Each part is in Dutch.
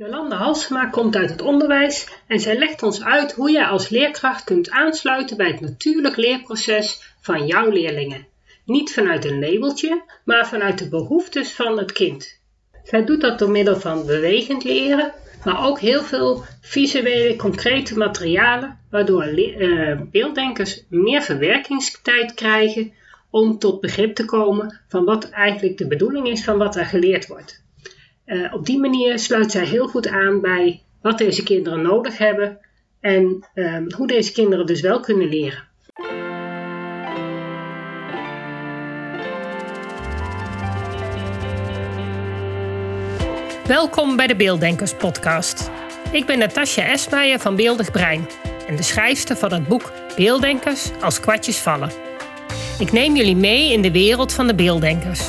Jolanda Halsema komt uit het onderwijs en zij legt ons uit hoe jij als leerkracht kunt aansluiten bij het natuurlijk leerproces van jouw leerlingen. Niet vanuit een labeltje, maar vanuit de behoeftes van het kind. Zij doet dat door middel van bewegend leren, maar ook heel veel visuele, concrete materialen, waardoor uh, beelddenkers meer verwerkingstijd krijgen om tot begrip te komen van wat eigenlijk de bedoeling is van wat er geleerd wordt. Uh, op die manier sluit zij heel goed aan bij wat deze kinderen nodig hebben en um, hoe deze kinderen dus wel kunnen leren. Welkom bij de Beelddenkers podcast. Ik ben Natasja Esmeijer van Beeldig Brein en de schrijfster van het boek Beelddenkers als kwartjes vallen. Ik neem jullie mee in de wereld van de beelddenkers.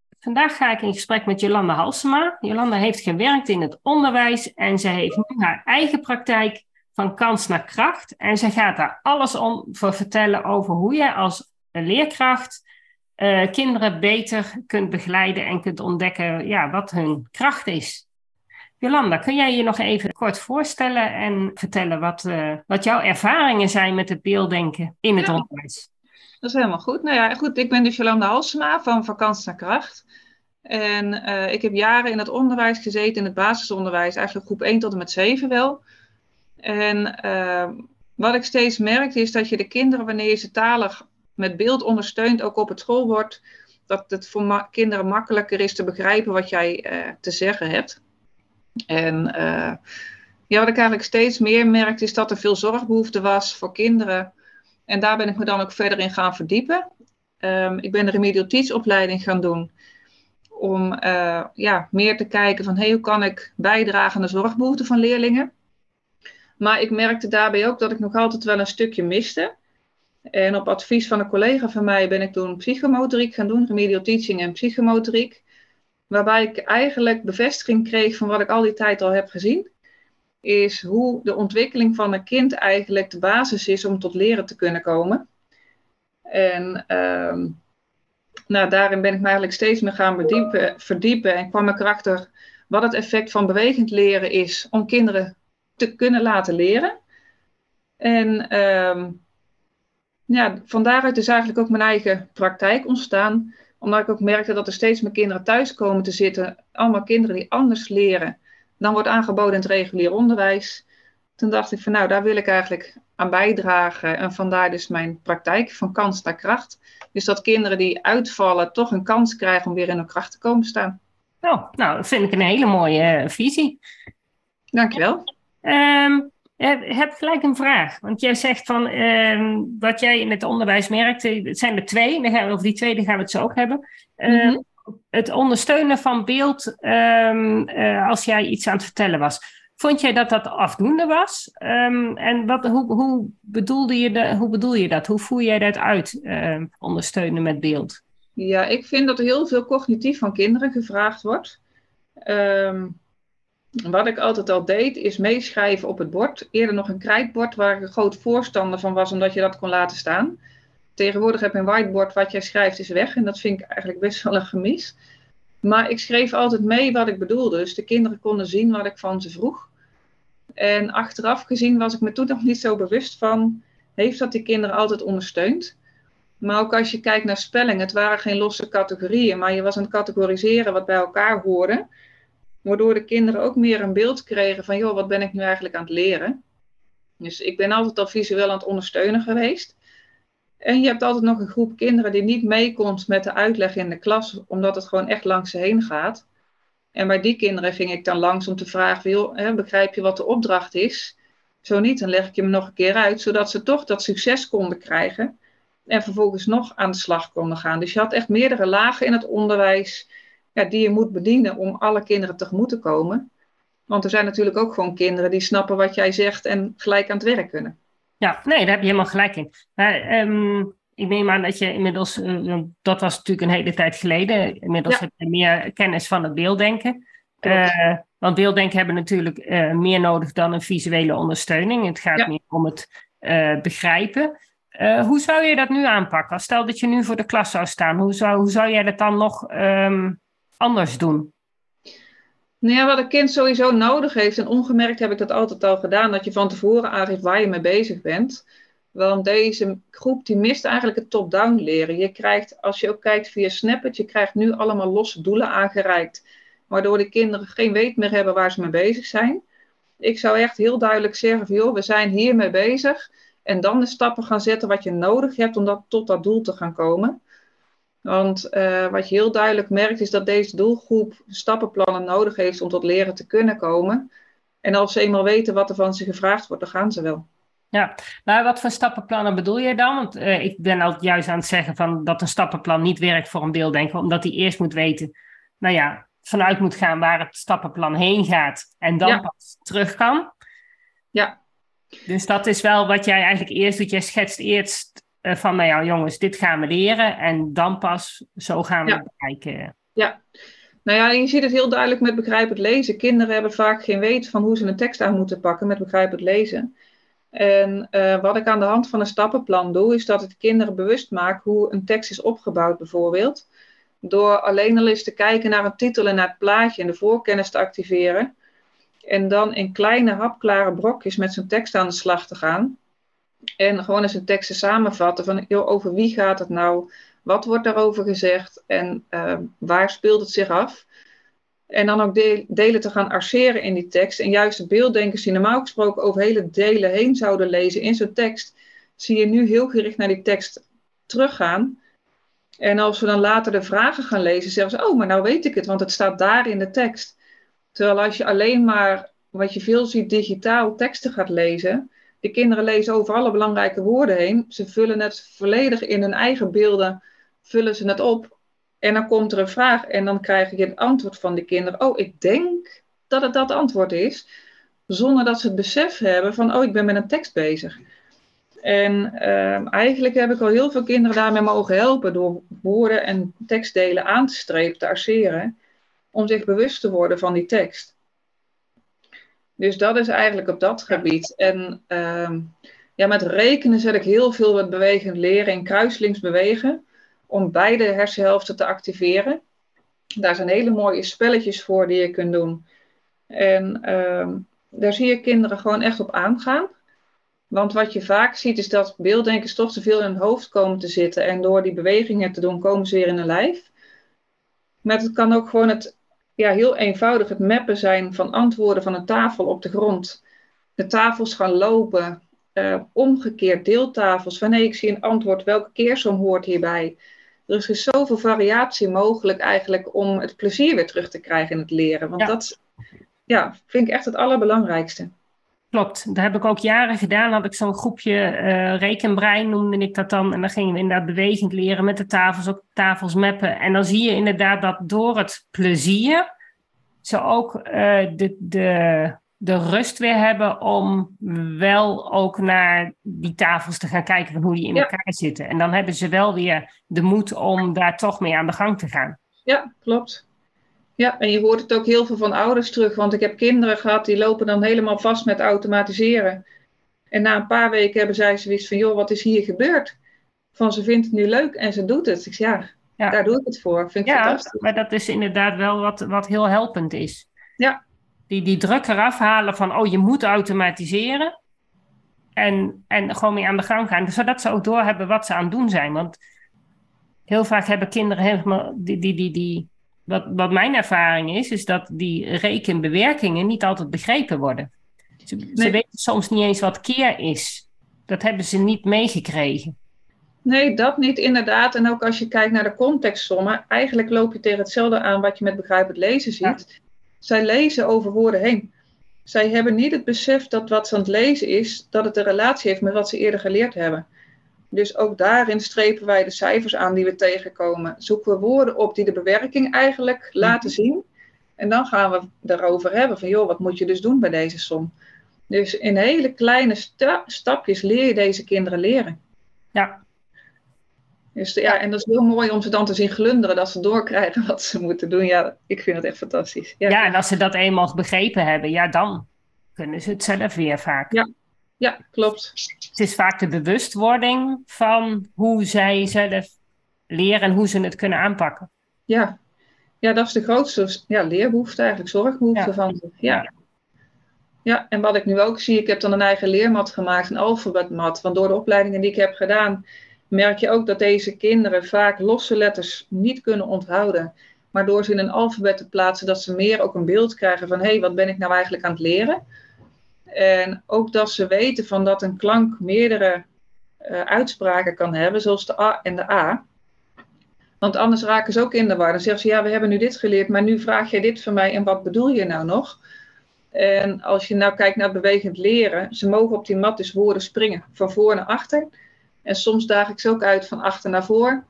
Vandaag ga ik in gesprek met Jolanda Halsema. Jolanda heeft gewerkt in het onderwijs en ze heeft nu haar eigen praktijk van kans naar kracht. En ze gaat daar alles om voor vertellen over hoe je als leerkracht uh, kinderen beter kunt begeleiden en kunt ontdekken ja, wat hun kracht is. Jolanda, kun jij je nog even kort voorstellen en vertellen wat, uh, wat jouw ervaringen zijn met het beelddenken in het onderwijs? Dat is helemaal goed. Nou ja, goed, ik ben dus Jolanda Halsema van Vakantie naar Kracht. En uh, ik heb jaren in het onderwijs gezeten, in het basisonderwijs, eigenlijk groep 1 tot en met 7 wel. En uh, wat ik steeds merk is dat je de kinderen, wanneer je ze talig met beeld ondersteunt, ook op het schoolbord, dat het voor kinderen makkelijker is te begrijpen wat jij uh, te zeggen hebt. En ja, wat ik eigenlijk steeds meer merkte, is dat er veel zorgbehoefte was voor kinderen en daar ben ik me dan ook verder in gaan verdiepen. Um, ik ben de remedial teach opleiding gaan doen. Om uh, ja, meer te kijken van hey, hoe kan ik bijdragen aan de zorgbehoeften van leerlingen. Maar ik merkte daarbij ook dat ik nog altijd wel een stukje miste. En op advies van een collega van mij ben ik toen psychomotoriek gaan doen, remedial teaching en psychomotoriek. Waarbij ik eigenlijk bevestiging kreeg van wat ik al die tijd al heb gezien is hoe de ontwikkeling van een kind eigenlijk de basis is om tot leren te kunnen komen. En uh, nou, daarin ben ik me eigenlijk steeds meer gaan verdiepen, en kwam ik erachter wat het effect van bewegend leren is om kinderen te kunnen laten leren. En um, ja, van daaruit is eigenlijk ook mijn eigen praktijk ontstaan, omdat ik ook merkte dat er steeds meer kinderen thuis komen te zitten, allemaal kinderen die anders leren dan wordt aangeboden in het regulier onderwijs. Toen dacht ik van nou, daar wil ik eigenlijk aan bijdragen. En vandaar dus mijn praktijk van kans naar kracht. Dus dat kinderen die uitvallen toch een kans krijgen om weer in hun kracht te komen staan. Oh, nou, dat vind ik een hele mooie uh, visie. Dankjewel. Um, ik heb gelijk een vraag. Want jij zegt van um, wat jij in het onderwijs merkt, het zijn er twee, dan gaan we, over die twee gaan we het zo ook hebben. Um, het ondersteunen van beeld um, uh, als jij iets aan het vertellen was. Vond jij dat dat afdoende was? Um, en wat, hoe, hoe, bedoelde je hoe bedoel je dat? Hoe voer jij dat uit, uh, ondersteunen met beeld? Ja, ik vind dat er heel veel cognitief van kinderen gevraagd wordt. Wat ik altijd al deed, is meeschrijven op het bord. Eerder nog een krijtbord waar ik een groot voorstander van was, omdat je dat kon laten staan. Tegenwoordig heb je een whiteboard, wat jij schrijft is weg. En dat vind ik eigenlijk best wel een gemis. Maar ik schreef altijd mee wat ik bedoelde. Dus de kinderen konden zien wat ik van ze vroeg. En achteraf gezien was ik me toen nog niet zo bewust van, heeft dat die kinderen altijd ondersteund? Maar ook als je kijkt naar spelling, het waren geen losse categorieën, maar je was aan het categoriseren wat bij elkaar hoorde. Waardoor de kinderen ook meer een beeld kregen van, joh, wat ben ik nu eigenlijk aan het leren? Dus ik ben altijd al visueel aan het ondersteunen geweest. En je hebt altijd nog een groep kinderen die niet meekomt met de uitleg in de klas, omdat het gewoon echt langs ze heen gaat. En bij die kinderen ging ik dan langs om te vragen, joh, hè, begrijp je wat de opdracht is? Zo niet, dan leg ik hem nog een keer uit, zodat ze toch dat succes konden krijgen en vervolgens nog aan de slag konden gaan. Dus je had echt meerdere lagen in het onderwijs ja, die je moet bedienen om alle kinderen tegemoet te komen. Want er zijn natuurlijk ook gewoon kinderen die snappen wat jij zegt en gelijk aan het werk kunnen. Ja, nee, daar heb je helemaal gelijk in. Maar, ehm, ik neem aan dat je inmiddels, uh, dat was natuurlijk een hele tijd geleden, inmiddels heb je meer kennis van het beelddenken. Uh, want beelddenken hebben natuurlijk uh, meer nodig dan een visuele ondersteuning. Het gaat meer om het begrijpen. hoe zou je dat nu aanpakken? Stel dat je nu voor de klas zou staan, hoe zou, hoe zou jij dat dan nog um, anders doen? Nou ja, wat een kind sowieso nodig heeft, en ongemerkt heb ik dat altijd al gedaan, dat je van tevoren aangeeft waar je mee bezig bent. Want deze groep die mist eigenlijk het top-down leren. Je krijgt, als je ook kijkt via Snapchat, je krijgt nu allemaal losse doelen aangereikt. Waardoor de kinderen geen weet meer hebben waar ze mee bezig zijn. Ik zou echt heel duidelijk zeggen van joh, we zijn hiermee bezig. En dan de stappen gaan zetten wat je nodig hebt om dat, tot dat doel te gaan komen. Want uh, wat je heel duidelijk merkt is dat deze doelgroep stappenplannen nodig heeft om tot leren te kunnen komen. En als ze eenmaal weten wat er van ze gevraagd wordt, dan gaan ze wel. Ja, maar wat voor stappenplannen bedoel je dan? Want uh, ik ben al juist aan het zeggen van dat een stappenplan niet werkt voor een beelddenker, omdat hij eerst moet weten, nou ja, vanuit moet gaan waar het stappenplan heen gaat en dan pas terug kan. Ja. Dus dat is wel wat jij eigenlijk eerst doet. Jij schetst eerst van, nou ja, jongens, dit gaan we leren en dan pas zo gaan we ja. bereiken. Ja. Nou ja, je ziet het heel duidelijk met begrijpend lezen. Kinderen hebben vaak geen weet van hoe ze een tekst aan moeten pakken met begrijpend lezen. En uh, wat ik aan de hand van een stappenplan doe, is dat ik kinderen bewust maak hoe een tekst is opgebouwd, bijvoorbeeld. Door alleen al eens te kijken naar een titel en naar het plaatje en de voorkennis te activeren. En dan in kleine, hapklare brokjes met zo'n tekst aan de slag te gaan. En gewoon eens een tekst te samenvatten van joh, over wie gaat het nou? Wat wordt daarover gezegd? En uh, waar speelt het zich af? En dan ook delen te gaan arceren in die tekst. En juist de beelddenkers die normaal gesproken over hele delen heen zouden lezen in zo'n tekst, zie je nu heel gericht naar die tekst teruggaan. En als we dan later de vragen gaan lezen, zeggen ze: Oh, maar nou weet ik het, want het staat daar in de tekst. Terwijl als je alleen maar, wat je veel ziet, digitaal teksten gaat lezen, de kinderen lezen over alle belangrijke woorden heen. Ze vullen het volledig in hun eigen beelden, vullen ze het op. En dan komt er een vraag en dan krijg je het antwoord van de kinderen. Oh, ik denk dat het dat antwoord is. Zonder dat ze het besef hebben van, oh, ik ben met een tekst bezig. En uh, eigenlijk heb ik al heel veel kinderen daarmee mogen helpen door woorden en tekstdelen aan te strepen, te arceren, om zich bewust te worden van die tekst. Dus dat is eigenlijk op dat gebied. En uh, ja, met rekenen zet ik heel veel met bewegend leren en kruislinks bewegen om beide hersenhelften te activeren. Daar zijn hele mooie spelletjes voor die je kunt doen. En uh, daar zie je kinderen gewoon echt op aangaan. Want wat je vaak ziet is dat beelddenkers toch te veel in hun hoofd komen te zitten. En door die bewegingen te doen, komen ze weer in hun lijf. Maar het kan ook gewoon het, ja, heel eenvoudig het mappen zijn van antwoorden van een tafel op de grond. De tafels gaan lopen. Uh, omgekeerd deeltafels. Wanneer ik zie een antwoord, welke keersom hoort hierbij? er is zoveel variatie mogelijk eigenlijk om het plezier weer terug te krijgen in het leren. Want dat ja, vind ik echt het allerbelangrijkste. Klopt, dat heb ik ook jaren gedaan. Had ik zo'n groepje uh, rekenbrein, noemde ik dat dan. En dan gingen we inderdaad bewegend leren met de tafels, ook tafels mappen. En dan zie je inderdaad dat door het plezier ze ook uh, de, de de rust weer hebben om wel ook naar die tafels te gaan kijken van hoe die in elkaar zitten. En dan hebben ze wel weer de moed om daar toch mee aan de gang te gaan. Ja, klopt. Ja, en je hoort het ook heel veel van ouders terug, want ik heb kinderen gehad die lopen dan helemaal vast met automatiseren. En na een paar weken hebben zij zoiets van, joh, wat is hier gebeurd? Van ze vindt het nu leuk en ze doet het. Ik zeg, ja, ja. daar doe ik het voor. Vind ik ja, fantastisch. maar dat is inderdaad wel wat, wat heel helpend is. Ja, die, die druk eraf halen van, oh, je moet automatiseren. En, en gewoon mee aan de gang gaan, zodat ze ook doorhebben wat ze aan het doen zijn. Want heel vaak hebben kinderen helemaal, die, die, die, die, wat, wat mijn ervaring is, is dat die rekenbewerkingen niet altijd begrepen worden. Ze, ze weten soms niet eens wat keer is. Dat hebben ze niet meegekregen. Nee, dat niet inderdaad. En ook als je kijkt naar de contextsommen, eigenlijk loop je tegen hetzelfde aan wat je met begrijpend lezen ziet. Zij lezen over woorden heen. Zij hebben niet het besef dat wat ze aan het lezen is, dat het een relatie heeft met wat ze eerder geleerd hebben. Dus ook daarin strepen wij de cijfers aan die we tegenkomen. Zoeken we woorden op die de bewerking eigenlijk laten mhm. zien. En dan gaan we daarover hebben van, joh, wat moet je dus doen bij deze som? Dus in hele kleine stapjes leer je deze kinderen leren. Ja. Dus ja, en dat is heel mooi om ze dan te zien glunderen, dat ze doorkrijgen wat ze moeten doen. Ja, ik vind het echt fantastisch. Ja, ja en als ze dat eenmaal begrepen hebben, ja, dan kunnen ze het zelf weer vaak. Ja, ja klopt. Het is vaak de bewustwording van hoe zij zelf leren en hoe ze het kunnen aanpakken. Ja, ja dat is de grootste ja, leerbehoefte eigenlijk, zorgbehoefte van ze. Ja. ja. en wat ik nu ook zie, ik heb dan een eigen leermat gemaakt, een alfabetmat. Want door de opleidingen die ik heb gedaan, merk je ook dat deze kinderen vaak losse letters niet kunnen onthouden. Maar door ze in een alfabet te plaatsen, dat ze meer ook een beeld krijgen van hé, hey, wat ben ik nou eigenlijk aan het leren? En ook dat ze weten van dat een klank meerdere uh, uitspraken kan hebben, zoals de A en de A. Want anders raken ze ook in de war. Dan zeggen ze, ja, we hebben nu dit geleerd, maar nu vraag jij dit van mij en wat bedoel je nou nog? En als je nou kijkt naar bewegend leren, ze mogen op die mat dus woorden springen, van voor naar achter. En soms daag ik ze ook uit van achter naar voor.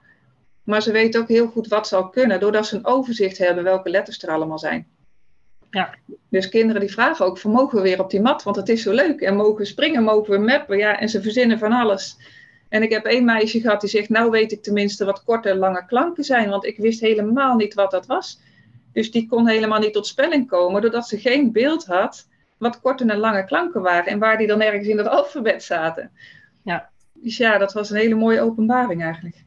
Maar ze weten ook heel goed wat ze al kunnen, doordat ze een overzicht hebben welke letters er allemaal zijn. Ja. Dus kinderen die vragen ook van mogen we weer op die mat, want het is zo leuk. En mogen we springen, mogen we mappen, ja, en ze verzinnen van alles. En ik heb één meisje gehad die zegt, nou weet ik tenminste wat korte en lange klanken zijn, want ik wist helemaal niet wat dat was. Dus die kon helemaal niet tot spelling komen, doordat ze geen beeld had wat korte en lange klanken waren en waar die dan ergens in het alfabet zaten. Ja. Dus ja, dat was een hele mooie openbaring eigenlijk.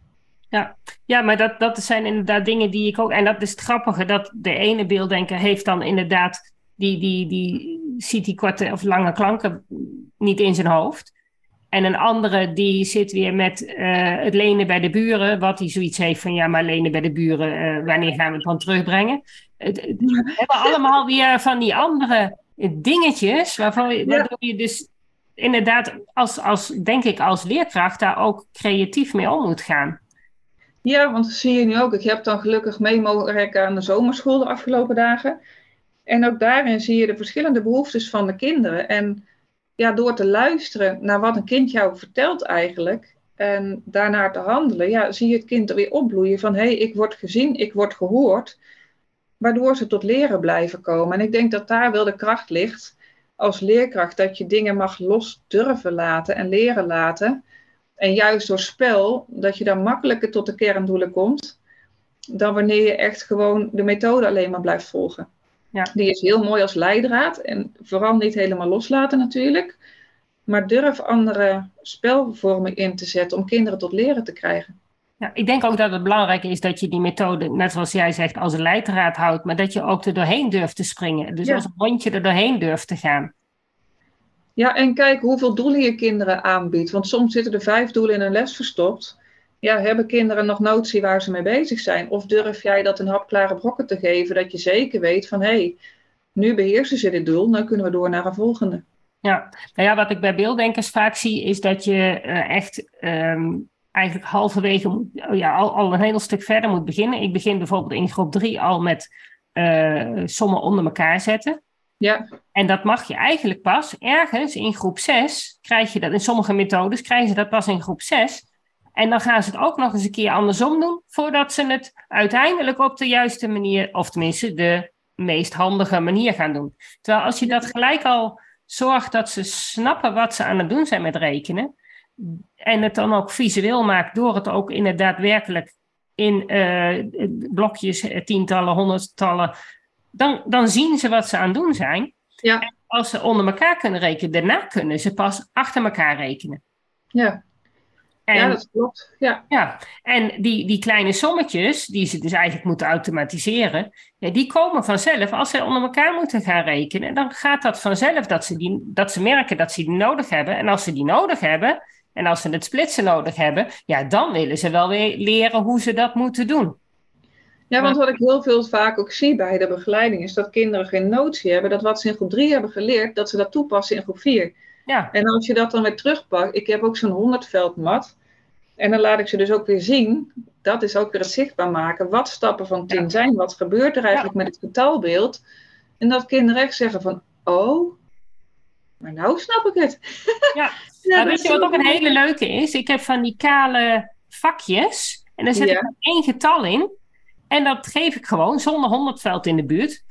Ja, ja maar dat, dat zijn inderdaad dingen die ik ook. En dat is het grappige, dat de ene beelddenker heeft dan inderdaad. Die, die, die ziet die korte of lange klanken niet in zijn hoofd. En een andere die zit weer met uh, het lenen bij de buren, wat hij zoiets heeft van ja, maar lenen bij de buren, uh, wanneer gaan we het dan terugbrengen? We hebben allemaal weer van die andere dingetjes waarvan, waardoor je dus inderdaad als, als, denk ik, als leerkracht daar ook creatief mee om moet gaan. Ja, want dat zie je nu ook. Ik heb dan gelukkig mee mogen werken aan de zomerschool de afgelopen dagen. En ook daarin zie je de verschillende behoeftes van de kinderen. En ja, door te luisteren naar wat een kind jou vertelt eigenlijk en daarnaar te handelen, ja, zie je het kind er weer opbloeien van hé, hey, ik word gezien, ik word gehoord, waardoor ze tot leren blijven komen. En ik denk dat daar wel de kracht ligt als leerkracht, dat je dingen mag los durven laten en leren laten. En juist door spel, dat je dan makkelijker tot de kerndoelen komt, dan wanneer je echt gewoon de methode alleen maar blijft volgen. Ja. Die is heel mooi als leidraad. En vooral niet helemaal loslaten natuurlijk. Maar durf andere spelvormen in te zetten om kinderen tot leren te krijgen. Ja, ik denk ook dat het belangrijk is dat je die methode, net zoals jij zegt, als een leidraad houdt, maar dat je ook er doorheen durft te springen. Dus als een hondje er doorheen durft te gaan. Ja, en kijk hoeveel doelen je kinderen aanbiedt. Want soms zitten er vijf doelen in een les verstopt ja, hebben kinderen nog notie waar ze mee bezig zijn? Of durf jij dat een hapklare brokken te geven, dat je zeker weet van hé, hey, nu beheersen ze dit doel, nu kunnen we door naar een volgende. Ja, nou ja, wat ik bij beelddenkers vaak zie, is dat je uh, echt um, eigenlijk halverwege, oh ja, al, al, een heel stuk verder moet beginnen. Ik begin bijvoorbeeld in groep 3 al met uh, sommen onder elkaar zetten. Ja. En dat mag je eigenlijk pas ergens in groep 6, krijg je dat in sommige methodes, krijgen ze dat pas in groep 6. En dan gaan ze het ook nog eens een keer andersom doen, voordat ze het uiteindelijk op de juiste manier, of tenminste de meest handige manier gaan doen. Terwijl als je dat gelijk al zorgt dat ze snappen wat ze aan het doen zijn met rekenen, en het dan ook visueel maakt door het ook in het daadwerkelijk in uh, blokjes, eh, tientallen, honderdtallen, dan, dan zien ze wat ze aan het doen zijn. Ja. En als ze onder elkaar kunnen rekenen, daarna kunnen ze pas achter elkaar rekenen. Ja. En, ja, dat klopt. Ja. ja. En die, die kleine sommetjes, die ze dus eigenlijk moeten automatiseren, ja, die komen vanzelf. Als ze onder elkaar moeten gaan rekenen, dan gaat dat vanzelf dat ze, die, dat ze merken dat ze die nodig hebben. En als ze die nodig hebben, en als ze het splitsen nodig hebben, ja, dan willen ze wel weer leren hoe ze dat moeten doen. Ja, want wat ik heel veel vaak ook zie bij de begeleiding, is dat kinderen geen notie hebben dat wat ze in groep 3 hebben geleerd, dat ze dat toepassen in groep 4. Ja. En als je dat dan weer terugpakt, ik heb ook zo'n 100 veldmat. En dan laat ik ze dus ook weer zien, dat is ook weer het zichtbaar maken, wat stappen van 10 zijn, wat gebeurt er eigenlijk met het getalbeeld. En dat kinderen echt zeggen van, oh, maar nou snap ik het. Ja, ja weet je wat ook een hele leuke is? Ik heb van die kale vakjes en daar zet ik één getal in. En dat geef ik gewoon zonder 100 veld in de buurt.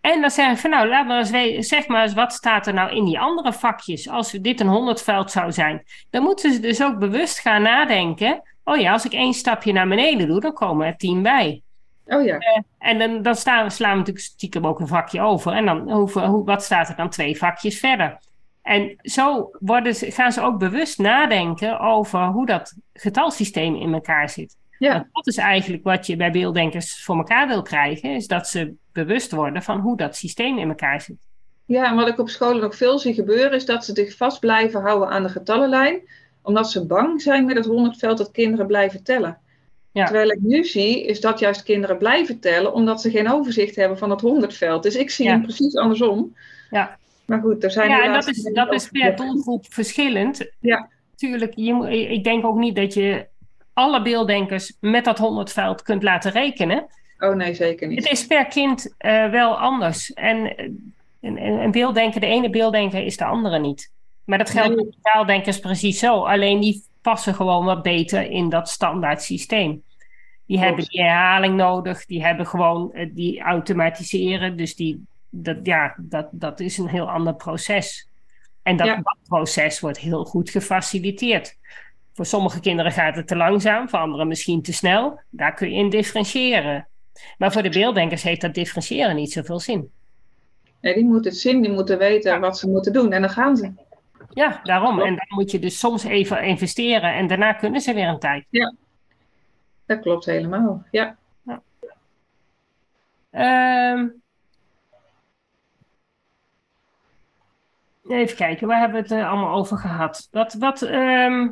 En dan zeg ik van nou, laten we eens we- zeg maar eens, wat staat er nou in die andere vakjes? Als dit een 100 veld zou zijn, dan moeten ze dus ook bewust gaan nadenken. Oh ja, als ik één stapje naar beneden doe, dan komen er tien bij. Oh ja. En dan, dan staan, slaan we natuurlijk stiekem ook een vakje over. En dan hoe, wat staat er dan twee vakjes verder? En zo worden ze, gaan ze ook bewust nadenken over hoe dat getalsysteem in elkaar zit. Ja. Want dat is eigenlijk wat je bij beelddenkers voor elkaar wil krijgen, is dat ze bewust worden van hoe dat systeem in elkaar zit. Ja, en wat ik op scholen nog veel zie gebeuren, is dat ze zich vast blijven houden aan de getallenlijn, omdat ze bang zijn met het honderdveld dat kinderen blijven tellen. Ja. Terwijl ik nu zie, is dat juist kinderen blijven tellen, omdat ze geen overzicht hebben van het honderdveld. Dus ik zie Ja. hem precies andersom. Ja. Maar goed, er zijn Ja, en dat is, dat is per doelgroep verschillend. Ja. Tuurlijk, je, ik denk ook niet dat je alle beelddenkers met dat honderdveld kunt laten rekenen. Oh nee, zeker niet. Het is per kind eh, wel anders. En eh, een, beelddenker, de ene beelddenker is de andere niet. Maar dat geldt Nee. met taaldenkers precies zo. Alleen die passen gewoon wat beter in dat standaard systeem. Die Klopt. hebben die herhaling nodig, die hebben gewoon eh, die automatiseren. Dus die, dat, ja, dat, dat is een heel ander proces. En dat, Ja. dat proces wordt heel goed gefaciliteerd. Voor sommige kinderen gaat het te langzaam, voor anderen misschien te snel. Daar kun je in differentiëren. Maar voor de beelddenkers heeft dat differentiëren niet zoveel zin. Nee, die moeten het zien, die moeten weten wat ze moeten doen. En dan gaan ze. Ja, daarom. En dan moet je dus soms even investeren en daarna kunnen ze weer een tijd. Dat klopt helemaal. Ja. Ehm, even kijken, waar hebben we het eh, allemaal over gehad? Wat, wat, ehm,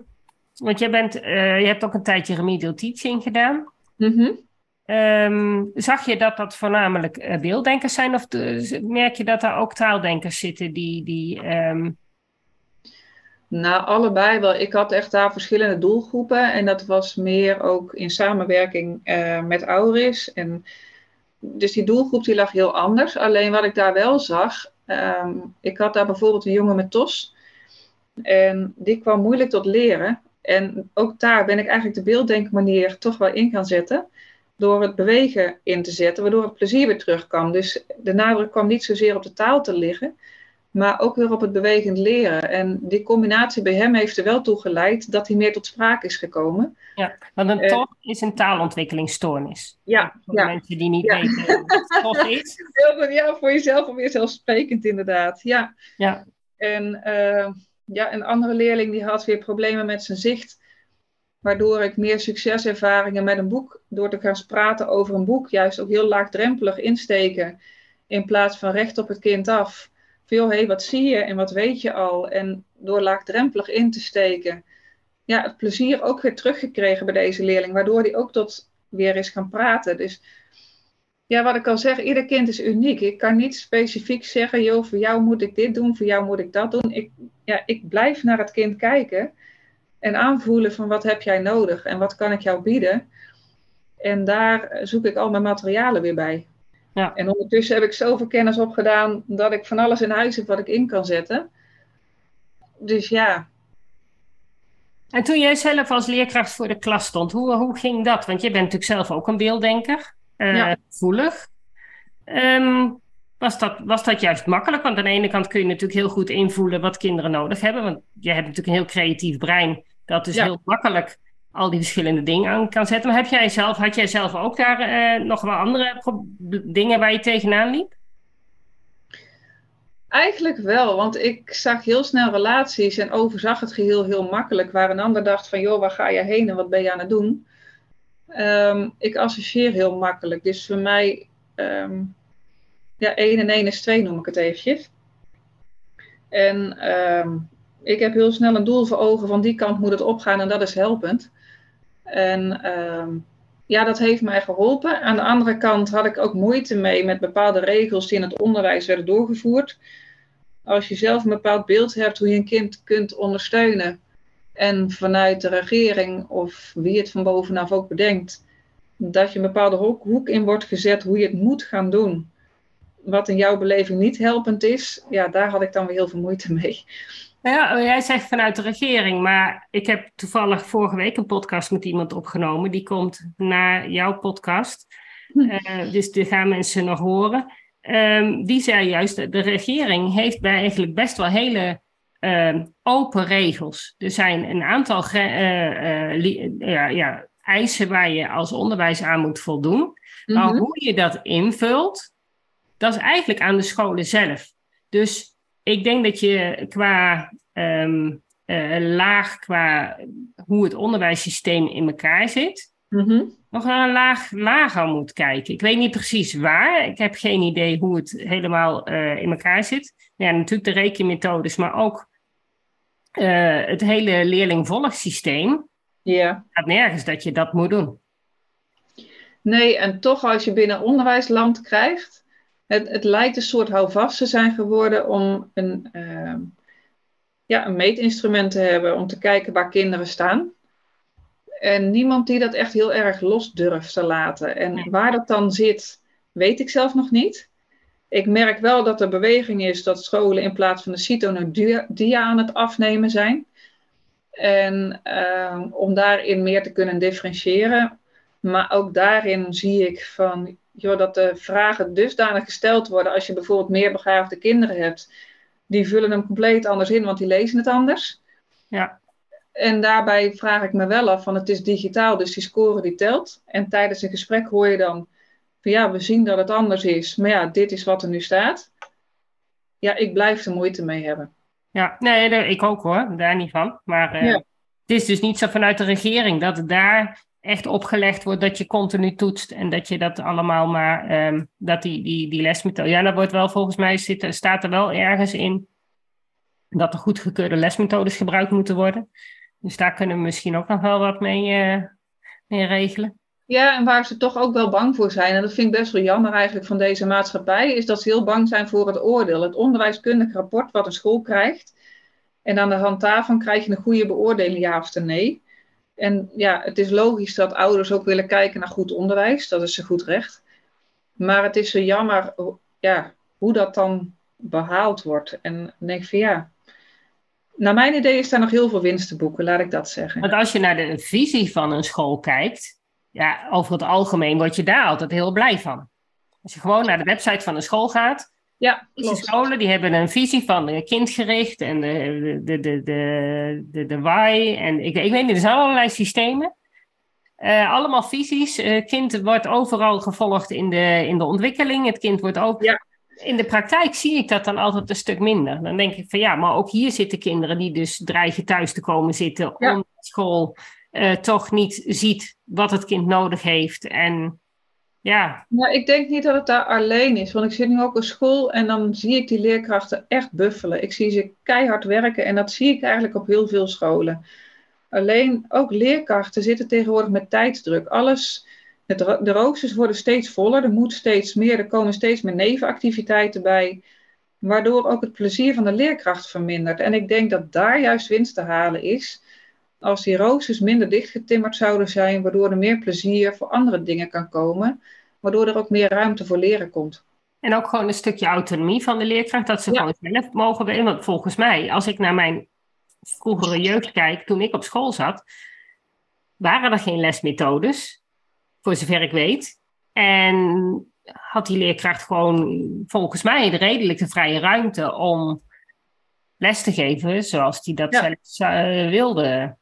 want jij bent, eh, je hebt ook een tijdje remedial teaching gedaan. Mhm. Ehm, zag je dat dat voornamelijk eh, beelddenkers zijn of de- merk je dat daar ook taaldenkers zitten die, die ehm, Nou, allebei wel. Ik had echt daar verschillende doelgroepen. En dat was meer ook in samenwerking met Auris. En dus die doelgroep die lag heel anders. Alleen wat ik daar wel zag, ehm, ik had daar bijvoorbeeld een jongen met TOS. En die kwam moeilijk tot leren. En ook daar ben ik eigenlijk de beelddenkmanier toch wel in gaan zetten. Door het bewegen in te zetten, waardoor het plezier weer terugkwam. Dus de nadruk kwam niet zozeer op de taal te liggen, maar ook weer op het bewegend leren. En die combinatie bij hem heeft er wel toe geleid dat hij meer tot sprake is gekomen. ja, want een Eh. TOS is een taalontwikkelingsstoornis. Ja, Voor ja. mensen die niet Ja. weten wat TOS is. Heel goed, ja, voor jezelf alweer zelfsprekend inderdaad. Ja. Ja. En eh, ja, een andere leerling die had weer problemen met zijn zicht. Waardoor ik meer succeservaringen met een boek, door te gaan praten over een boek, juist ook heel laagdrempelig insteken. In plaats van recht op het kind af. Hey, wat zie je en wat weet je al? En door laagdrempelig in te steken, ja, het plezier ook weer teruggekregen bij deze leerling. Waardoor hij ook tot weer is gaan praten. Dus ja, wat ik al zeg, ieder kind is uniek. Ik kan niet specifiek zeggen, joh, voor jou moet ik dit doen, voor jou moet ik dat doen. Ik, ja, ik blijf naar het kind kijken en aanvoelen van wat heb jij nodig en wat kan ik jou bieden. En daar zoek ik al mijn materialen weer bij. Ja. En ondertussen heb ik zoveel kennis opgedaan dat ik van alles in huis heb wat ik in kan zetten. Dus ja, En toen jij zelf als leerkracht voor de klas stond, hoe, hoe ging dat? Want je bent natuurlijk zelf ook een beelddenker, eh Ja. gevoelig. Ehm, was, dat, was dat juist makkelijk? Want aan de ene kant kun je natuurlijk heel goed invoelen wat kinderen nodig hebben. Want je hebt natuurlijk een heel creatief brein dat Ja. heel makkelijk al die verschillende dingen aan kan zetten. Maar heb jij zelf, had jij zelf ook daar eh, nog wel andere dingen waar je tegenaan liep? Eigenlijk wel, want ik zag heel snel relaties en overzag het geheel heel makkelijk. Waar een ander dacht van, joh, waar ga je heen en wat ben je aan het doen? Ehm, ik associeer heel makkelijk. Dus voor mij, ehm, ja, 1 en 1 is 2 noem ik het eventjes. En ehm, ik heb heel snel een doel voor ogen, van die kant moet het opgaan en dat is helpend. En ehm, ja, dat heeft mij geholpen. Aan de andere kant had ik ook moeite mee met bepaalde regels die in het onderwijs werden doorgevoerd. Als je zelf een bepaald beeld hebt hoe je een kind kunt ondersteunen en vanuit de regering of wie het van bovenaf ook bedenkt, dat je een bepaalde hoek, in wordt gezet hoe je het moet gaan doen, wat in jouw beleving niet helpend is, ja, daar had ik dan weer heel veel moeite mee. Nou Ja, oh, jij zegt vanuit de regering, maar ik heb toevallig vorige week een podcast met iemand opgenomen. Die komt naar jouw podcast. Hm. Eh, dus die gaan mensen nog horen. ehm, die zei juist, de regering heeft bij eigenlijk best wel hele ehm, open regels. Er zijn een aantal uh, ja, ja, eisen waar je als onderwijs aan moet voldoen. Maar mhm. hoe je dat invult, dat is eigenlijk aan de scholen zelf. Dus ik denk dat je qua ehm, laag, qua hoe het onderwijssysteem in elkaar zit, mhm. nog een laag lager moet kijken. Ik weet niet precies waar. Ik heb geen idee hoe het helemaal in elkaar zit. Ja, natuurlijk de rekenmethodes, maar ook uh, het hele leerlingvolgsysteem ja. gaat nergens dat je dat moet doen. Nee, en toch als je binnen onderwijsland krijgt, het, het lijkt een soort houvast te zijn geworden om een, uh, ja, een meetinstrument te hebben om te kijken waar kinderen staan. En niemand die dat echt heel erg los durft te laten. En waar dat dan zit, weet ik zelf nog niet. Ik merk wel dat er beweging is dat scholen in plaats van de CITO dia aan het afnemen zijn. En uh, om daarin meer te kunnen differentiëren. Maar ook daarin zie ik van, joh, dat de vragen dusdanig gesteld worden. Als je bijvoorbeeld meer begaafde kinderen hebt, die vullen hem compleet anders in, want die lezen het anders. Ja. En daarbij vraag ik me wel af van, het is digitaal, dus die score die telt. En tijdens een gesprek hoor je dan, van ja, we zien dat het anders is, maar ja, dit is wat er nu staat. Ja, ik blijf er moeite mee hebben. Ja, nee, ik ook hoor, daar niet van. Maar uh, het is dus niet zo vanuit de regering dat daar echt opgelegd wordt dat je continu toetst en dat je dat allemaal maar, um, dat die, die, die lesmethode, ja, dat wordt wel volgens mij, zit, staat er wel ergens in dat er goedgekeurde lesmethodes gebruikt moeten worden. Dus daar kunnen we misschien ook nog wel wat mee, uh, mee regelen. Ja, en waar ze toch ook wel bang voor zijn, en dat vind ik best wel jammer eigenlijk van deze maatschappij, is dat ze heel bang zijn voor het oordeel. Het onderwijskundig rapport wat een school krijgt. En aan de hand daarvan krijg je een goede beoordeling, ja of nee. En ja, het is logisch dat ouders ook willen kijken naar goed onderwijs. Dat is ze goed recht. Maar het is zo jammer ja, hoe dat dan behaald wordt. En dan denk van ja, naar mijn idee is daar nog heel veel winst te boeken, laat ik dat zeggen. Want als je naar de visie van een school kijkt, ja, over het algemeen word je daar altijd heel blij van. Als je gewoon naar de website van een school gaat. Ja, klopt. scholen die hebben een visie van kindgericht en de, de, de, de, de, de why. En ik, ik weet niet, er zijn allerlei systemen. Uh, allemaal visies. Het uh, kind wordt overal gevolgd in de, in de ontwikkeling. Het kind wordt ook. Ja. In de praktijk zie ik dat dan altijd een stuk minder. Dan denk ik van ja, maar ook hier zitten kinderen die dus dreigen thuis te komen zitten ja. om school uh, toch niet ziet wat het kind nodig heeft. En ja. Nou, ik denk niet dat het daar alleen is. Want ik zit nu ook op school en dan zie ik die leerkrachten echt buffelen. Ik zie ze keihard werken en dat zie ik eigenlijk op heel veel scholen. Alleen ook leerkrachten zitten tegenwoordig met tijdsdruk. Alles, de roosters worden steeds voller, er moet steeds meer, er komen steeds meer nevenactiviteiten bij. Waardoor ook het plezier van de leerkracht vermindert. En ik denk dat daar juist winst te halen is als die roosters minder dichtgetimmerd zouden zijn, waardoor er meer plezier voor andere dingen kan komen, waardoor er ook meer ruimte voor leren komt. En ook gewoon een stukje autonomie van de leerkracht, dat ze gewoon zelf mogen weten. Want volgens mij, als ik naar mijn vroegere jeugd kijk, toen ik op school zat, waren er geen lesmethodes, voor zover ik weet. En had die leerkracht gewoon volgens mij de redelijke vrije ruimte om les te geven zoals die dat zelf uh, wilde.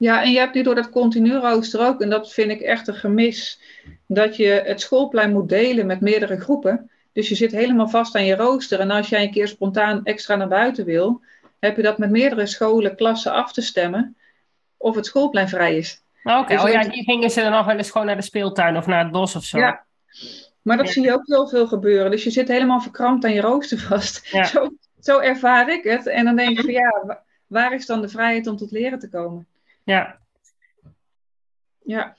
Ja, en je hebt nu door dat continu rooster ook, en dat vind ik echt een gemis, dat je het schoolplein moet delen met meerdere groepen. Dus je zit helemaal vast aan je rooster. En als jij een keer spontaan extra naar buiten wil, heb je dat met meerdere scholen, klassen af te stemmen of het schoolplein vrij is. Oké, dus oh ja, die gingen ze dan nog wel eens gewoon naar de speeltuin of naar het bos of zo. Ja, maar dat zie je ook heel veel gebeuren. Dus je zit helemaal verkrampt aan je rooster vast. Ja. Zo, zo ervaar ik het. En dan denk ik van ja, waar is dan de vrijheid om tot leren te komen? Ja. Ja.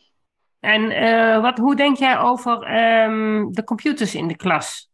En uh, wat, hoe denk jij over um, de computers in de klas?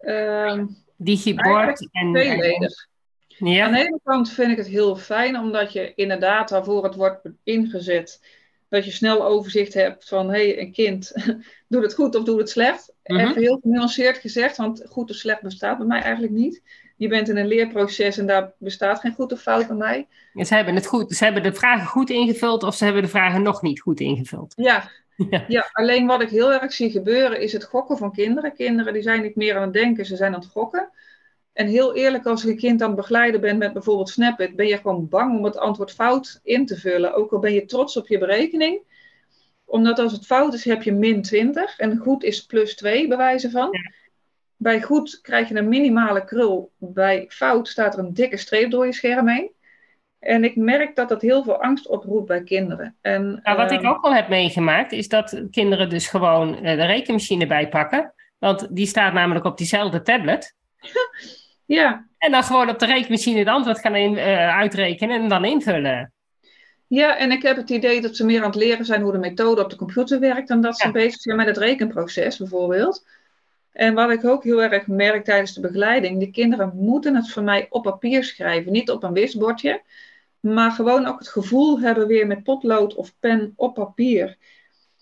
Um, Digibord en... Tweeledig. Ja. Aan de ene kant vind ik het heel fijn, omdat je inderdaad waarvoor het wordt ingezet, dat je snel overzicht hebt van, hé, hey, een kind, doet het goed of doet het slecht? Mm -hmm. Even heel genuanceerd gezegd, want goed of slecht bestaat bij mij eigenlijk niet je bent in een leerproces en daar bestaat geen goed of fout bij mij. Ja, ze hebben het goed, ze hebben de vragen goed ingevuld of ze hebben de vragen nog niet goed ingevuld. Ja, Ja. ja. alleen wat ik heel erg zie gebeuren is het gokken van kinderen. Kinderen die zijn niet meer aan het denken, ze zijn aan het gokken. En heel eerlijk, als je kind aan het begeleiden bent met bijvoorbeeld Snapit, ben je gewoon bang om het antwoord fout in te vullen. Ook al ben je trots op je berekening. Omdat als het fout is, heb je min 20 en goed is plus 2, bij wijze van. Bij goed krijg je een minimale krul. Bij fout staat er een dikke streep door je scherm heen. En ik merk dat dat heel veel angst oproept bij kinderen. En, nou, wat ik ehm, ook wel heb meegemaakt, is dat kinderen dus gewoon eh, de rekenmachine bijpakken. Want die staat namelijk op diezelfde tablet. ja. En dan gewoon op de rekenmachine het antwoord gaan in, uh, uitrekenen en dan invullen. Ja, en ik heb het idee dat ze meer aan het leren zijn hoe de methode op de computer werkt, dan dat ze bezig zijn met het rekenproces bijvoorbeeld. En wat ik ook heel erg merk tijdens de begeleiding, die kinderen moeten het voor mij op papier schrijven, niet op een wisbordje, maar gewoon ook het gevoel hebben weer met potlood of pen op papier.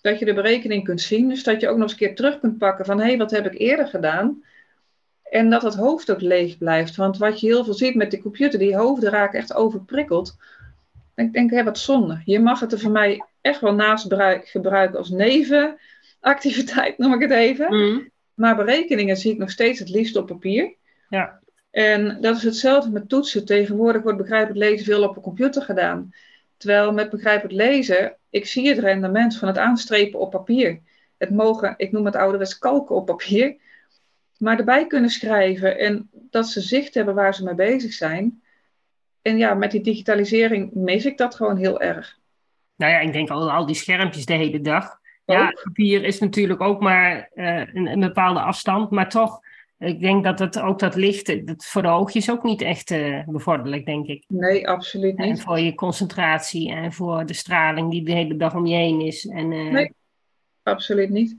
Dat je de berekening kunt zien, dus dat je ook nog eens een keer terug kunt pakken van hé, hey, wat heb ik eerder gedaan? En dat het hoofd ook leeg blijft. Want wat je heel veel ziet met de computer, die hoofden raken echt overprikkeld. Ik denk, hé, wat zonde. Je mag het er voor mij echt wel naast gebruiken als nevenactiviteit, noem ik het even. Mm. Maar berekeningen zie ik nog steeds het liefst op papier. Ja. En dat is hetzelfde met toetsen. Tegenwoordig wordt begrijpelijk lezen veel op een computer gedaan. Terwijl met begrijpelijk lezen, ik zie het rendement van het aanstrepen op papier. Het mogen, ik noem het ouderwets kalken op papier. Maar erbij kunnen schrijven en dat ze zicht hebben waar ze mee bezig zijn. En ja, met die digitalisering mis ik dat gewoon heel erg. Nou ja, ik denk al, al die schermpjes de hele dag. Ja, papier is natuurlijk ook maar uh, een, een, bepaalde afstand, maar toch, ik denk dat het ook dat licht dat voor de oogjes ook niet echt uh, bevorderlijk, denk ik. Nee, absoluut niet. En voor je concentratie en voor de straling die de hele dag om je heen is. En, uh... Nee, absoluut niet.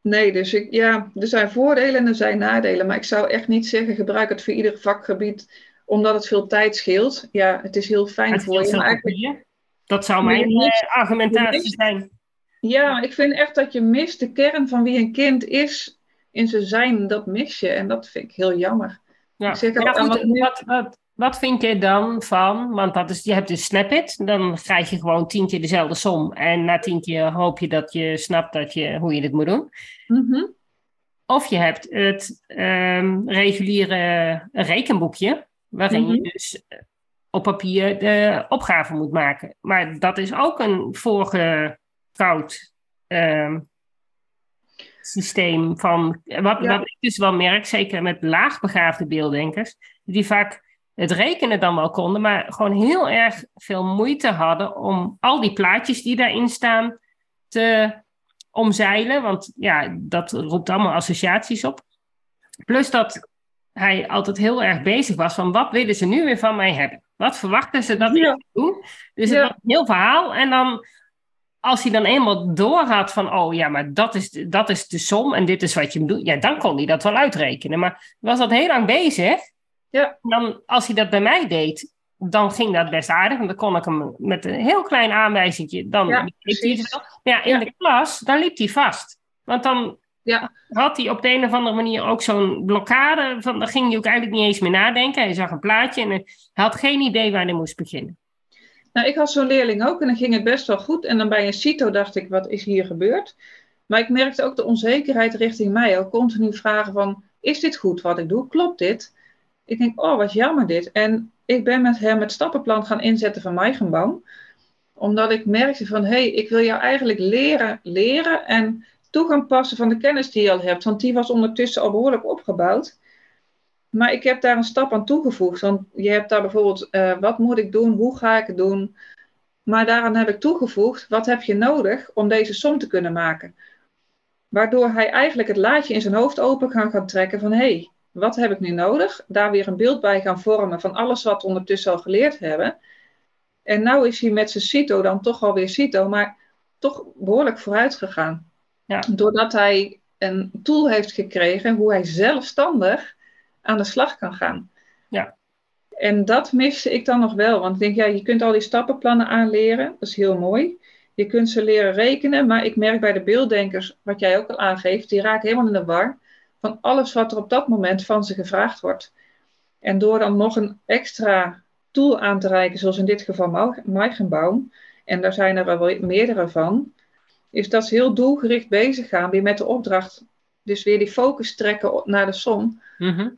Nee, dus ik, ja, er zijn voordelen en er zijn nadelen, maar ik zou echt niet zeggen gebruik het voor ieder vakgebied, omdat het veel tijd scheelt. Ja, het is heel fijn voor je. Maar eigenlijk, dat zou mijn uh, argumentatie zijn. Ja, ik vind echt dat je mist de kern van wie een kind is in zijn zijn. Dat mis je en dat vind ik heel jammer. Ja, zeg, ja goed, wat, wat, wat, vind je dan van, want dat is, je hebt dus snap it, dan krijg je gewoon tien keer dezelfde som. En na tien keer hoop je dat je snapt dat je, hoe je dit moet doen. Mm Of je hebt het um, reguliere rekenboekje, waarin je mhm. dus op papier de opgave moet maken. Maar dat is ook een voorgekoud uh, systeem van. Wat, wat ik dus wel merk, zeker met laagbegaafde beelddenkers, die vaak het rekenen dan wel konden, maar gewoon heel erg veel moeite hadden om al die plaatjes die daarin staan te omzeilen. Want ja, dat roept allemaal associaties op. Plus dat hij altijd heel erg bezig was van wat willen ze nu weer van mij hebben? Wat verwachten ze dat ik doe? Dus het was een heel verhaal. En dan, als hij dan eenmaal door had van, oh ja, maar dat is, dat is de som en dit is wat je doet, ja, dan kon hij dat wel uitrekenen. Maar was dat heel lang bezig. Ja. Dan, als hij dat bij mij deed, dan ging dat best aardig. Want dan kon ik hem met een heel klein aanwijzingje, dan ja, liep hij wel. Ja, in de klas, dan liep hij vast. Want dan ja. had hij op de een of andere manier ook zo'n blokkade. Van, daar ging hij ook eigenlijk niet eens meer nadenken. Hij zag een plaatje en hij had geen idee waar hij moest beginnen. Nou, ik had zo'n leerling ook en dan ging het best wel goed. En dan bij een CITO dacht ik, wat is hier gebeurd? Maar ik merkte ook de onzekerheid richting mij. Ook continu vragen van, is dit goed wat ik doe? Klopt dit? Ik denk, oh, wat jammer dit. En ik ben met hem het stappenplan gaan inzetten van Meigenbaum. Omdat ik merkte van, hé, hey, ik wil jou eigenlijk leren, leren. En toe gaan passen van de kennis die je al hebt. Want die was ondertussen al behoorlijk opgebouwd. Maar ik heb daar een stap aan toegevoegd. Want je hebt daar bijvoorbeeld, uh, wat moet ik doen? Hoe ga ik het doen? Maar daaraan heb ik toegevoegd, wat heb je nodig om deze som te kunnen maken? Waardoor hij eigenlijk het laadje in zijn hoofd open kan gaan trekken van, hé, hey, wat heb ik nu nodig? Daar weer een beeld bij gaan vormen van alles wat we ondertussen al geleerd hebben. En nou is hij met zijn CITO dan toch alweer CITO, maar toch behoorlijk vooruit gegaan. Ja. Doordat hij een tool heeft gekregen hoe hij zelfstandig aan de slag kan gaan. Ja. En dat miste ik dan nog wel. Want ik denk, ja, je kunt al die stappenplannen aanleren. Dat is heel mooi. Je kunt ze leren rekenen. Maar ik merk bij de beelddenkers, wat jij ook al aangeeft, die raken helemaal in de war van alles wat er op dat moment van ze gevraagd wordt. En door dan nog een extra tool aan te reiken, zoals in dit geval Meigenbaum, en daar zijn er wel meerdere van, is dat ze heel doelgericht bezig gaan, weer met de opdracht. Dus weer die focus trekken naar de som. Mhm.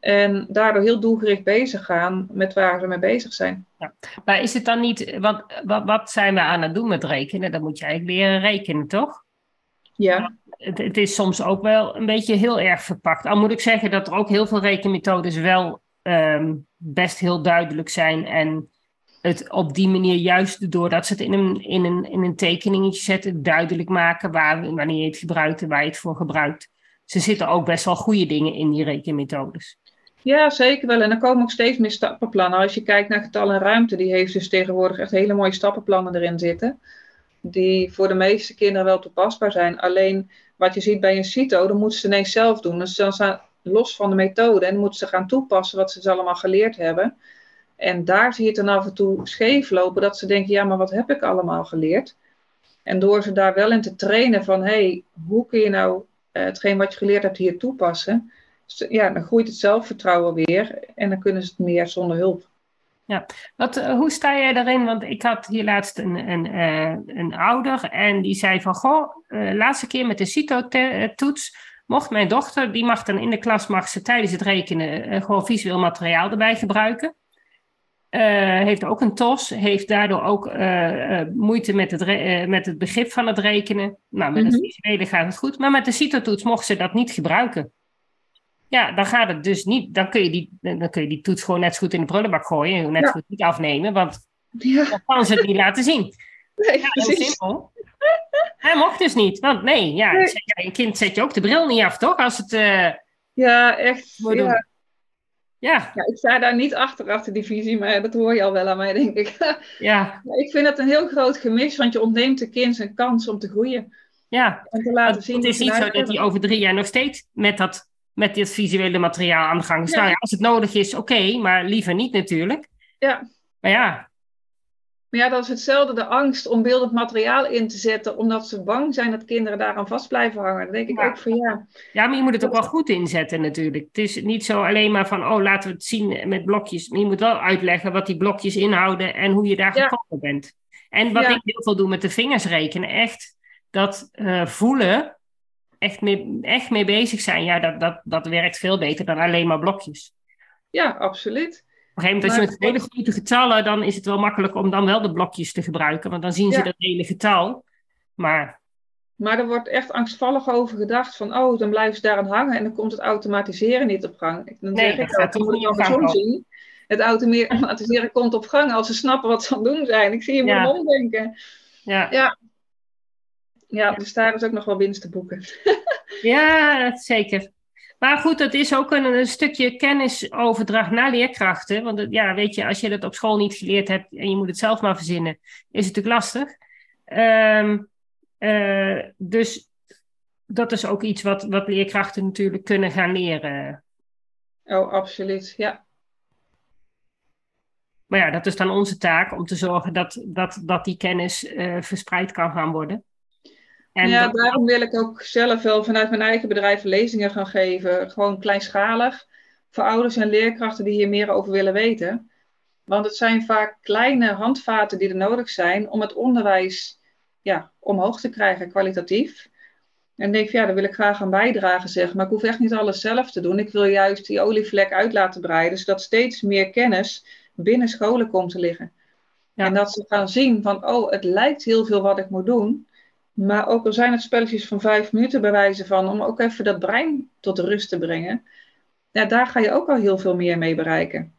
En daardoor heel doelgericht bezig gaan met waar ze mee bezig zijn. Ja. Maar is het dan niet, want wat, wat zijn we aan het doen met rekenen? Dan moet je eigenlijk leren rekenen, toch? Ja. Het, het, is soms ook wel een beetje heel erg verpakt. Al moet ik zeggen dat er ook heel veel rekenmethodes wel ehm, best heel duidelijk zijn. En het op die manier, juist doordat ze het in een, in een, in een tekeningetje zetten, duidelijk maken waar, wanneer je het gebruikt en waar je het voor gebruikt. Ze zitten ook best wel goede dingen in die rekenmethodes. Ja, zeker wel. En er komen ook steeds meer stappenplannen. Als je kijkt naar getal en ruimte, die heeft dus tegenwoordig echt hele mooie stappenplannen erin zitten. Die voor de meeste kinderen wel toepasbaar zijn. Alleen wat je ziet bij een CITO, dan moeten ze ineens zelf doen. Dus dan staan los van de methode en moeten ze gaan toepassen wat ze dus allemaal geleerd hebben. En daar zie je het dan af en toe scheef lopen, dat ze denken, ja, maar wat heb ik allemaal geleerd? En door ze daar wel in te trainen van, hey, hoe kun je nou uh, hetgeen wat je geleerd hebt hier toepassen? ja, dan groeit het zelfvertrouwen weer en dan kunnen ze het meer zonder hulp. Ja, wat, eh, hoe sta jij daarin? Want ik had hier laatst een, een, uh, een ouder en die zei van, goh, laatste keer met de CITO-toets mocht mijn dochter, die mag dan in de klas, mag ze tijdens het rekenen gewoon visueel materiaal erbij gebruiken. Heeft ook een TOS, heeft daardoor ook moeite met het, met het begrip van het rekenen. Nou, met het mhm. visuele gaat het goed, maar met de CITO-toets mocht ze dat niet gebruiken. Ja, dan gaat het dus niet. Dan kun je die, dan kun je die toets gewoon net zo goed in de prullenbak gooien. En net zo goed niet afnemen, want ja. dan kan ze het niet laten zien. Nee, ja, heel simpel. Hij mocht dus niet. Want nee, ja, nee. een kind zet je ook de bril niet af, toch? Als het. Uh, ja, echt. Ja. Ja. Ja. Ik sta daar niet achter, achter die visie, maar dat hoor je al wel aan mij, denk ik. Ja. Ik vind dat een heel groot gemis, want je ontneemt de kind zijn kans om te groeien. Ja. En te laten zien het is niet zo dat hij over drie jaar nog steeds met dat met dit visuele materiaal aan de gang. Dus nou ja, als het nodig is, oké, maar liever niet natuurlijk. Ja. Maar ja. Maar ja, dat is hetzelfde, de angst om beeldend materiaal in te zetten, omdat ze bang zijn dat kinderen daaraan vast blijven hangen. Dan denk ik ook van ja. Ja, maar je moet het ook wel goed inzetten natuurlijk. Het is niet zo alleen maar van, oh, laten we het zien met blokjes. Maar je moet wel uitleggen wat die blokjes inhouden en hoe je daar ja. gekomen bent. En wat ik heel veel doe met de vingers rekenen, echt dat uh, voelen echt mee, echt mee bezig zijn, ja, dat, dat, dat werkt veel beter dan alleen maar blokjes. Ja, absoluut. Op een gegeven moment, als je met hele grote getallen, dan is het wel makkelijk om dan wel de blokjes te gebruiken, want dan zien ze dat hele getal. Maar... maar er wordt echt angstvallig over gedacht van, oh, dan blijven ze daaraan hangen en dan komt het automatiseren niet op gang. Dan nee, zeg dat gaat toch niet op gang zien. Het automatiseren komt op gang als ze snappen wat ze aan het doen zijn. Ik zie je ja. omdenken. Ja. ja. Ja, dus daar is ook nog wel winst te boeken. ja, zeker. Maar goed, dat is ook een, een, stukje kennisoverdracht naar leerkrachten. Want ja, weet je, als je dat op school niet geleerd hebt en je moet het zelf maar verzinnen, is het natuurlijk lastig. Um, uh, dus dat is ook iets wat, wat leerkrachten natuurlijk kunnen gaan leren. Oh, absoluut, ja. Maar ja, dat is dan onze taak om te zorgen dat, dat, dat die kennis uh, verspreid kan gaan worden. En ja, daarom wil ik ook zelf wel vanuit mijn eigen bedrijf lezingen gaan geven. Gewoon kleinschalig. Voor ouders en leerkrachten die hier meer over willen weten. Want het zijn vaak kleine handvaten die er nodig zijn om het onderwijs ja, omhoog te krijgen, kwalitatief. En denk, ja, daar wil ik graag aan bijdragen, zeg. Maar ik hoef echt niet alles zelf te doen. Ik wil juist die olievlek uit laten breiden, zodat steeds meer kennis binnen scholen komt te liggen. Ja. En dat ze gaan zien van, oh, het lijkt heel veel wat ik moet doen. Maar ook al zijn het spelletjes van vijf minuten bij wijze van, om ook even dat brein tot rust te brengen. Ja, daar ga je ook al heel veel meer mee bereiken.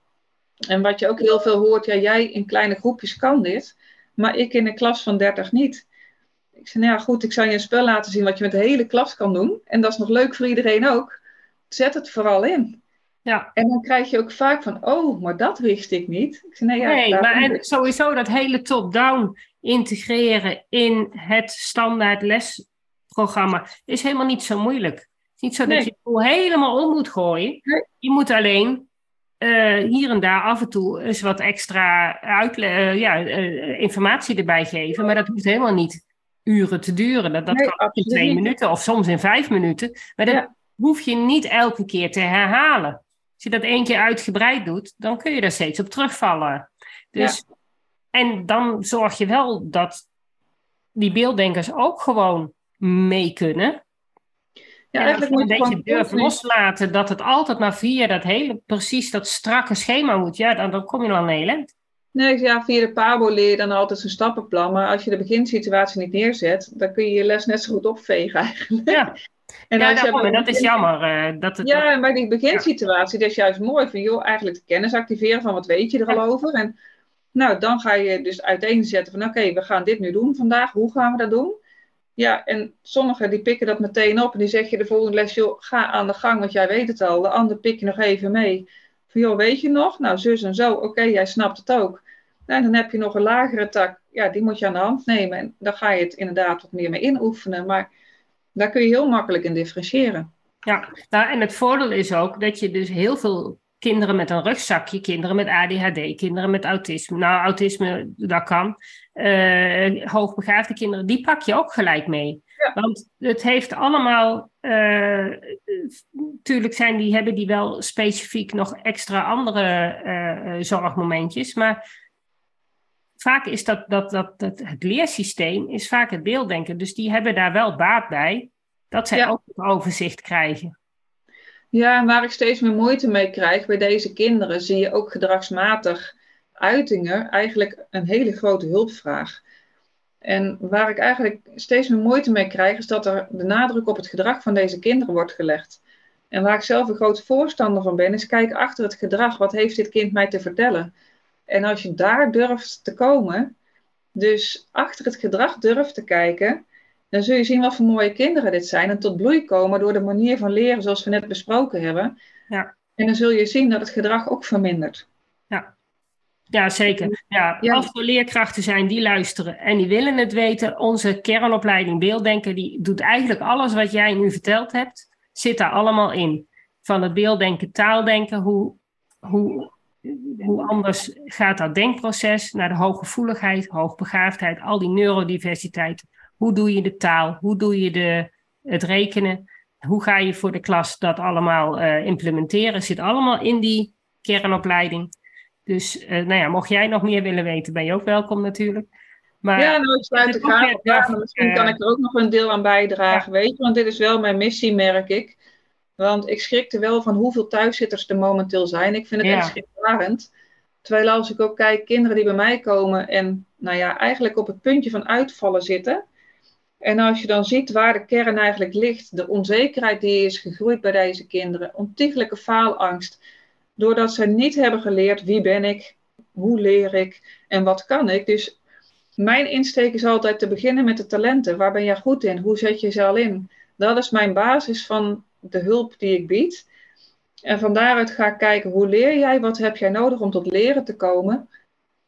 En wat je ook heel veel hoort, ja, jij in kleine groepjes kan dit, maar ik in een klas van 30 niet. Ik zei, nou ja, goed, ik zal je een spel laten zien wat je met de hele klas kan doen. En dat is nog leuk voor iedereen ook. Zet het vooral in. Ja. En dan krijg je ook vaak van, oh, maar dat wist ik niet. Ik zei, nee, ja, nee maar en sowieso dat hele top-down integreren in het standaard lesprogramma is helemaal niet zo moeilijk. Het is niet zo dat je het helemaal om moet gooien. Je moet alleen uh, hier en daar af en toe eens wat extra uh, ja, uh, informatie erbij geven. Maar dat hoeft helemaal niet uren te duren. Dat, dat nee, kan in twee minuten of soms in vijf minuten. Maar dat ja. hoef je niet elke keer te herhalen. Als je dat één keer uitgebreid doet, dan kun je daar steeds op terugvallen. Dus En dan zorg je wel dat die beelddenkers ook gewoon mee kunnen. Ja, en eigenlijk moet je een beetje durven loslaten dat het altijd maar via dat hele, precies dat strakke schema moet. Ja, dan, dan kom je al een eind. Nee, ja, via de PABO leer je dan altijd een stappenplan. Maar als je de beginsituatie niet neerzet, dan kun je je les net zo goed opvegen eigenlijk. Ja, en ja, daarom, dat is jammer. Uh, dat het, ja, maar die beginsituatie, dat is juist mooi. Van joh, eigenlijk de kennis activeren van wat weet je er al over. En nou, dan ga je dus uiteenzetten van oké, we gaan dit nu doen vandaag. Hoe gaan we dat doen? Ja, en sommigen die pikken dat meteen op en die zeg je de volgende les, joh, ga aan de gang, want jij weet het al. De ander pik je nog even mee. Van joh, weet je nog? Nou, zus en zo, oké, jij snapt het ook. Nou, en dan heb je nog een lagere tak, ja, die moet je aan de hand nemen. En dan ga je het inderdaad wat meer mee inoefenen. Maar daar kun je heel makkelijk in differentiëren. Ja, nou, en het voordeel is ook dat je dus heel veel kinderen met een rugzakje, kinderen met ADHD, kinderen met autisme. Nou, autisme, dat kan. Uh, hoogbegaafde kinderen, die pak je ook gelijk mee. Want het heeft allemaal, natuurlijk uh, zijn die, hebben die wel specifiek nog extra andere uh, zorgmomentjes, maar vaak is dat, dat, dat, dat het leersysteem is vaak het beelddenken. Dus die hebben daar wel baat bij, dat zij ook het overzicht krijgen. Ja, en waar ik steeds meer moeite mee krijg bij deze kinderen, zie je ook gedragsmatig uitingen eigenlijk een hele grote hulpvraag. En waar ik eigenlijk steeds meer moeite mee krijg, is dat er de nadruk op het gedrag van deze kinderen wordt gelegd. En waar ik zelf een groot voorstander van ben, is kijk achter het gedrag. Wat heeft dit kind mij te vertellen? En als je daar durft te komen, dus achter het gedrag durft te kijken, dan zul je zien wat voor mooie kinderen dit zijn en tot bloei komen door de manier van leren zoals we net besproken hebben. Ja. En dan zul je zien dat het gedrag ook vermindert. Ja, ja zeker. Ja, Als er leerkrachten zijn die luisteren en die willen het weten, onze kernopleiding beelddenken, die doet eigenlijk alles wat jij nu verteld hebt, zit daar allemaal in. Van het beelddenken, taaldenken, hoe, hoe hoe anders gaat dat denkproces naar de hooggevoeligheid, hoogbegaafdheid, al die neurodiversiteit. Hoe doe je de taal? Hoe doe je de, het rekenen? Hoe ga je voor de klas dat allemaal uh, implementeren? Zit allemaal in die kernopleiding. Dus uh, nou ja, mocht jij nog meer willen weten, ben je ook welkom natuurlijk. Maar ja, nou, ik sluit de kamer. Misschien kan ik er ook nog een deel aan bijdragen, weet je. Want dit is wel mijn missie, merk ik. Want ik schrik er wel van hoeveel thuiszitters er momenteel zijn. Ik vind het echt schrikbarend. Terwijl als ik ook kijk, kinderen die bij mij komen en nou ja, eigenlijk op het puntje van uitvallen zitten. En als je dan ziet waar de kern eigenlijk ligt, de onzekerheid die is gegroeid bij deze kinderen, ontiegelijke faalangst, doordat ze niet hebben geleerd wie ben ik, hoe leer ik en wat kan ik. Dus mijn insteek is altijd te beginnen met de talenten. Waar ben jij goed in? Hoe zet je ze al in? Dat is mijn basis van de hulp die ik bied. En van daaruit ga ik kijken hoe leer jij, wat heb jij nodig om tot leren te komen.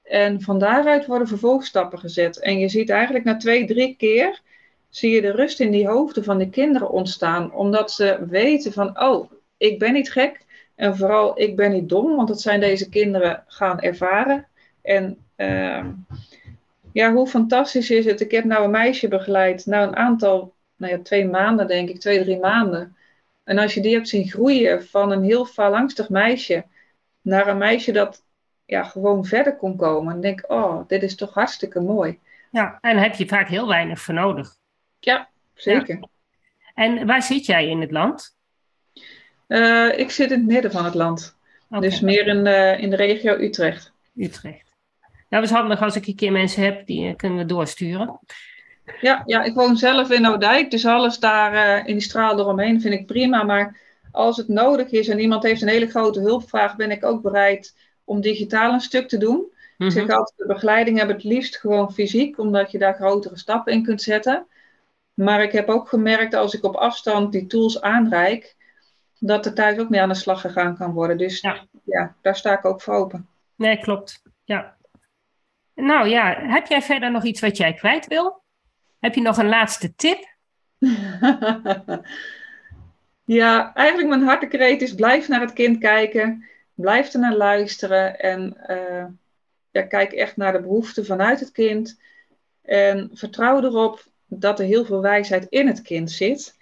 En van daaruit worden vervolgstappen gezet. En je ziet eigenlijk na twee, drie keer, zie je de rust in die hoofden van de kinderen ontstaan. Omdat ze weten van, oh, ik ben niet gek. En vooral, ik ben niet dom, want dat zijn deze kinderen gaan ervaren. En uh, ja, hoe fantastisch is het. Ik heb nou een meisje begeleid, nou een aantal, nou ja, twee maanden denk ik, twee, drie maanden. En als je die hebt zien groeien van een heel faalangstig meisje naar een meisje dat ja, gewoon verder kon komen, dan denk oh, dit is toch hartstikke mooi. Ja, en heb je vaak heel weinig voor nodig. Ja, zeker. En waar zit jij in het land? Uh, ik zit in het midden van het land. Dus meer in de, in de regio Utrecht. Utrecht. Nou, het is handig als ik een keer mensen heb, die eh, kunnen we doorsturen. Ja, ja, ik woon zelf in Oudijk, dus alles daar uh, in die straal eromheen vind ik prima. Maar als het nodig is en iemand heeft een hele grote hulpvraag, ben ik ook bereid om digitaal een stuk te doen. Mm Ik zeg altijd, de begeleiding heb het liefst gewoon fysiek, omdat je daar grotere stappen in kunt zetten. Maar ik heb ook gemerkt als ik op afstand die tools aanreik, dat er thuis ook mee aan de slag gegaan kan worden. Dus ja, ja daar sta ik ook voor open. Nee, klopt. Ja. Nou ja, heb jij verder nog iets wat jij kwijt wil? Heb je nog een laatste tip? ja, eigenlijk mijn hartekreet is blijf naar het kind kijken. Blijf er naar luisteren. En uh, ja, kijk echt naar de behoeften vanuit het kind. En vertrouw erop dat er heel veel wijsheid in het kind zit.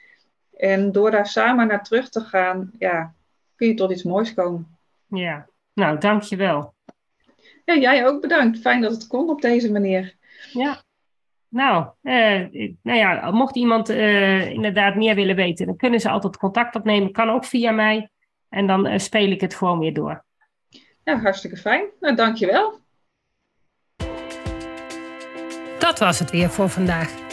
En door daar samen naar terug te gaan, ja, kun je tot iets moois komen. Ja, nou, dankjewel. Ja, jij ook bedankt. Fijn dat het kon op deze manier. Ja. Nou, eh, nou ja, mocht iemand uh, inderdaad meer willen weten, dan kunnen ze altijd contact opnemen. Kan ook via mij. En dan uh, speel ik het gewoon weer door. Ja, hartstikke fijn. Nou, dankjewel. Dat was het weer voor vandaag.